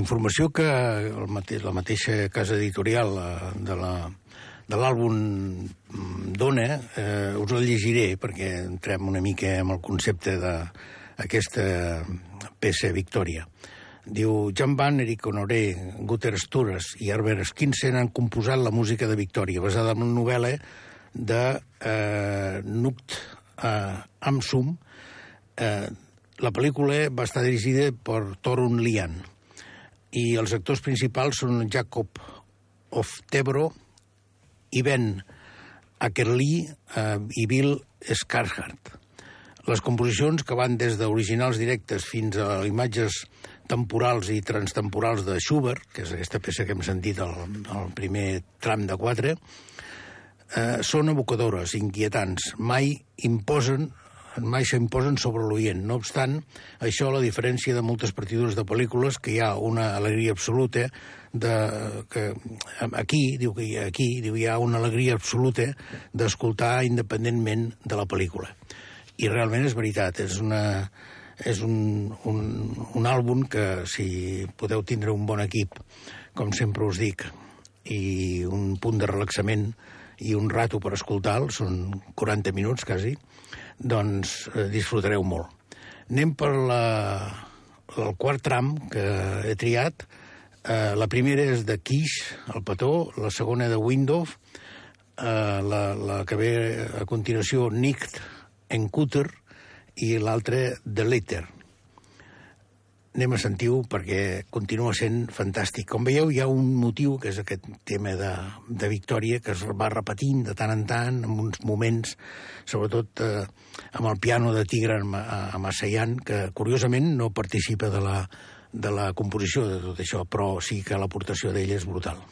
Informació que el mate la mateixa casa editorial uh, de la de l'àlbum mm, dona, eh, us el llegiré perquè entrem una mica amb el concepte d'aquesta peça Victòria. Diu, Jan Van, Eric Honoré, Guter Stures i Herbert Skinsen han composat la música de Victòria, basada en una novel·la de eh, Nukt eh, Amsum. Eh, la pel·lícula va estar dirigida per Torun Lian i els actors principals són Jacob Oftebro i Ben Ackerley eh, i Bill Scarhart. Les composicions, que van des d'originals directes fins a imatges temporals i transtemporals de Schubert, que és aquesta peça que hem sentit al, al primer tram de quatre, eh, són evocadores, inquietants, mai imposen mai s'imposen sobre l'oient. No obstant, això, la diferència de moltes partitures de pel·lícules, que hi ha una alegria absoluta, de, que aquí, diu que aquí diu, hi ha una alegria absoluta d'escoltar independentment de la pel·lícula. I realment és veritat, és una, és un, un, un àlbum que si podeu tindre un bon equip, com sempre us dic, i un punt de relaxament i un rato per escoltar són 40 minuts quasi, doncs eh, disfrutareu molt. Anem per la, el quart tram que he triat. Eh, la primera és de Kish, el petó, la segona de Window, eh, la, la que ve a continuació Nicht en Cutter i l'altra The Later anem a sentir-ho perquè continua sent fantàstic. Com veieu, hi ha un motiu, que és aquest tema de, de victòria, que es va repetint de tant en tant, en uns moments, sobretot eh, amb el piano de Tigre amb Assayan, que curiosament no participa de la, de la composició de tot això, però sí que l'aportació d'ell és brutal.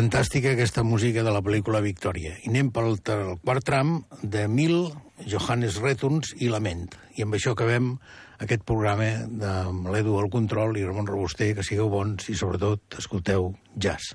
Fantàstica aquesta música de la pel·lícula Victòria. I anem pel el quart tram de Mil, Johannes Returns i Lament. I amb això acabem aquest programa de l'Edu al control i Ramon Robuster, que sigueu bons i sobretot escolteu jazz.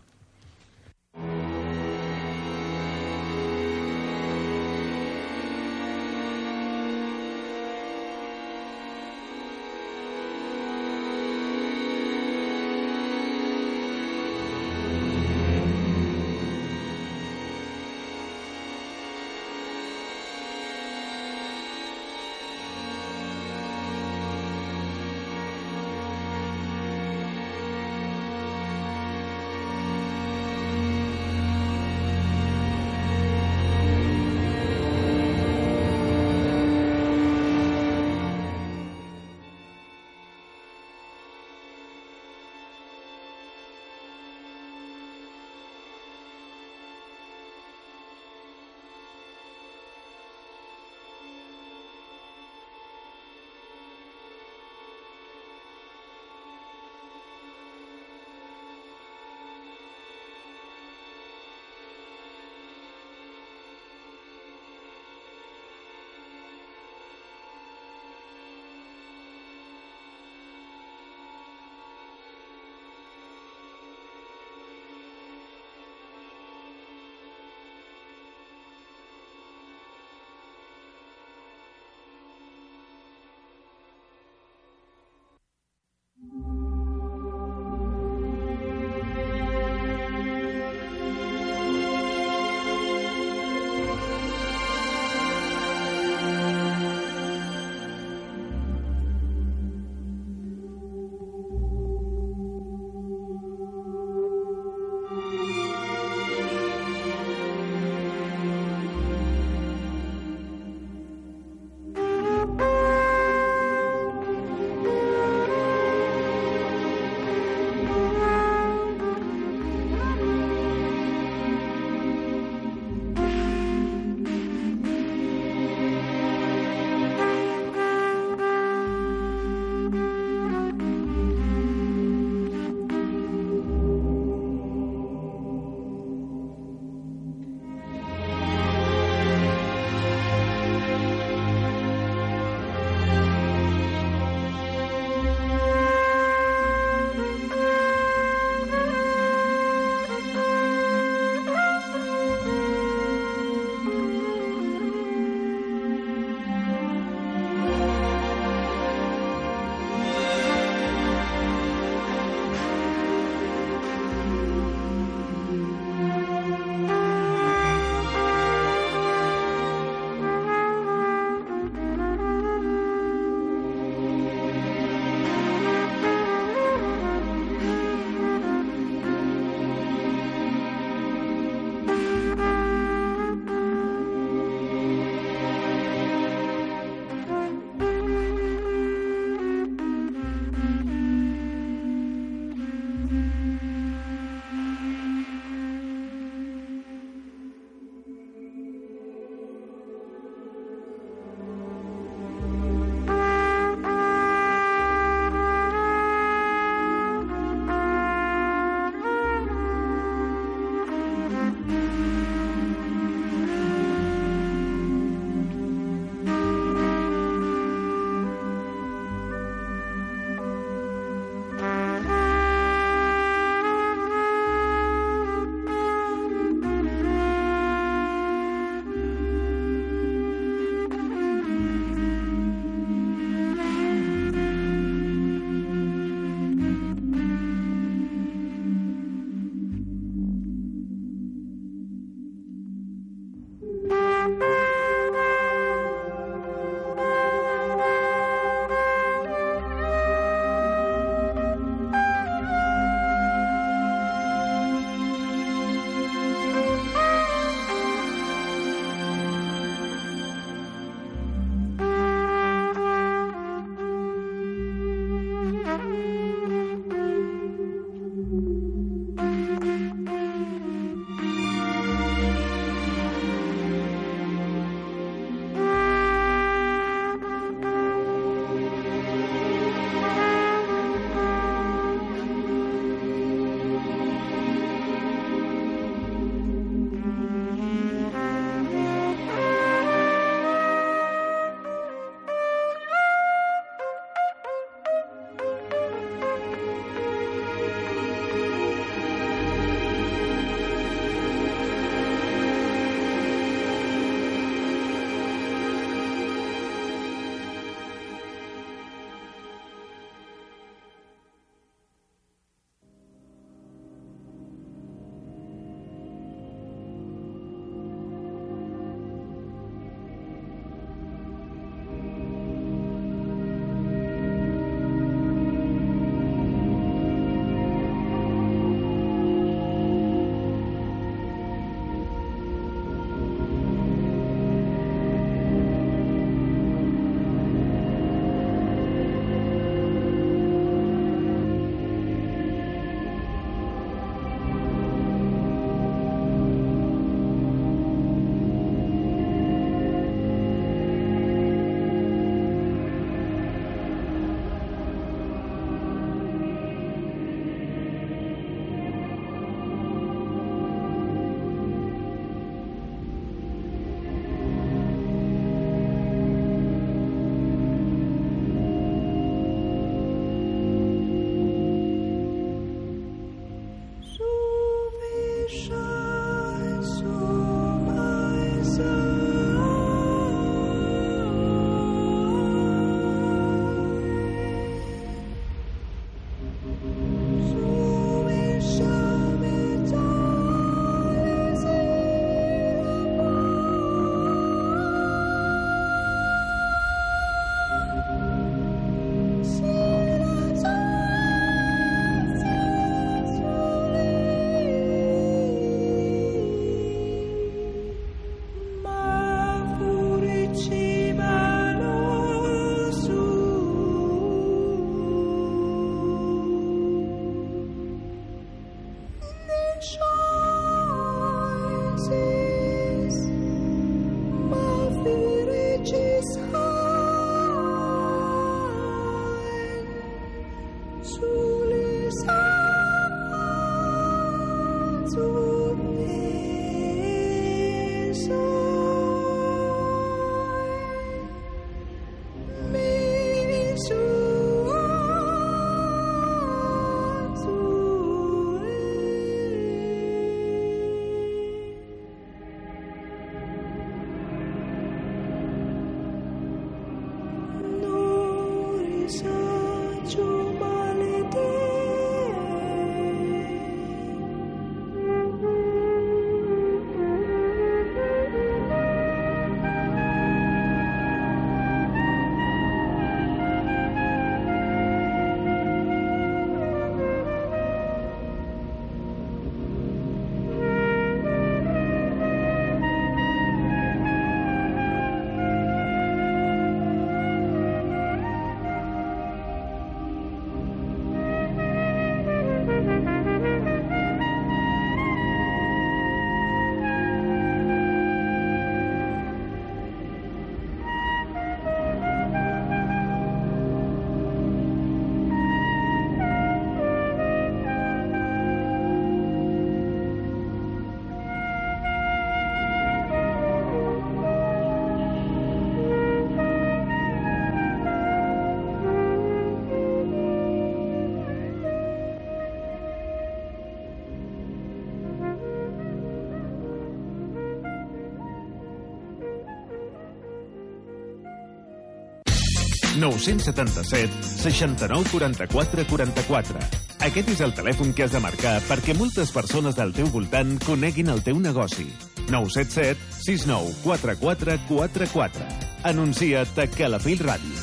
977 69 44 44. Aquest és el telèfon que has de marcar perquè moltes persones del teu voltant coneguin el teu negoci. 977 69 44 44. Anuncia't a Calafell Ràdio.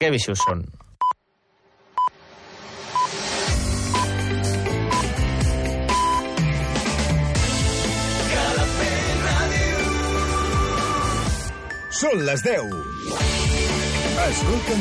Que bichos són? Són les 10. Escolten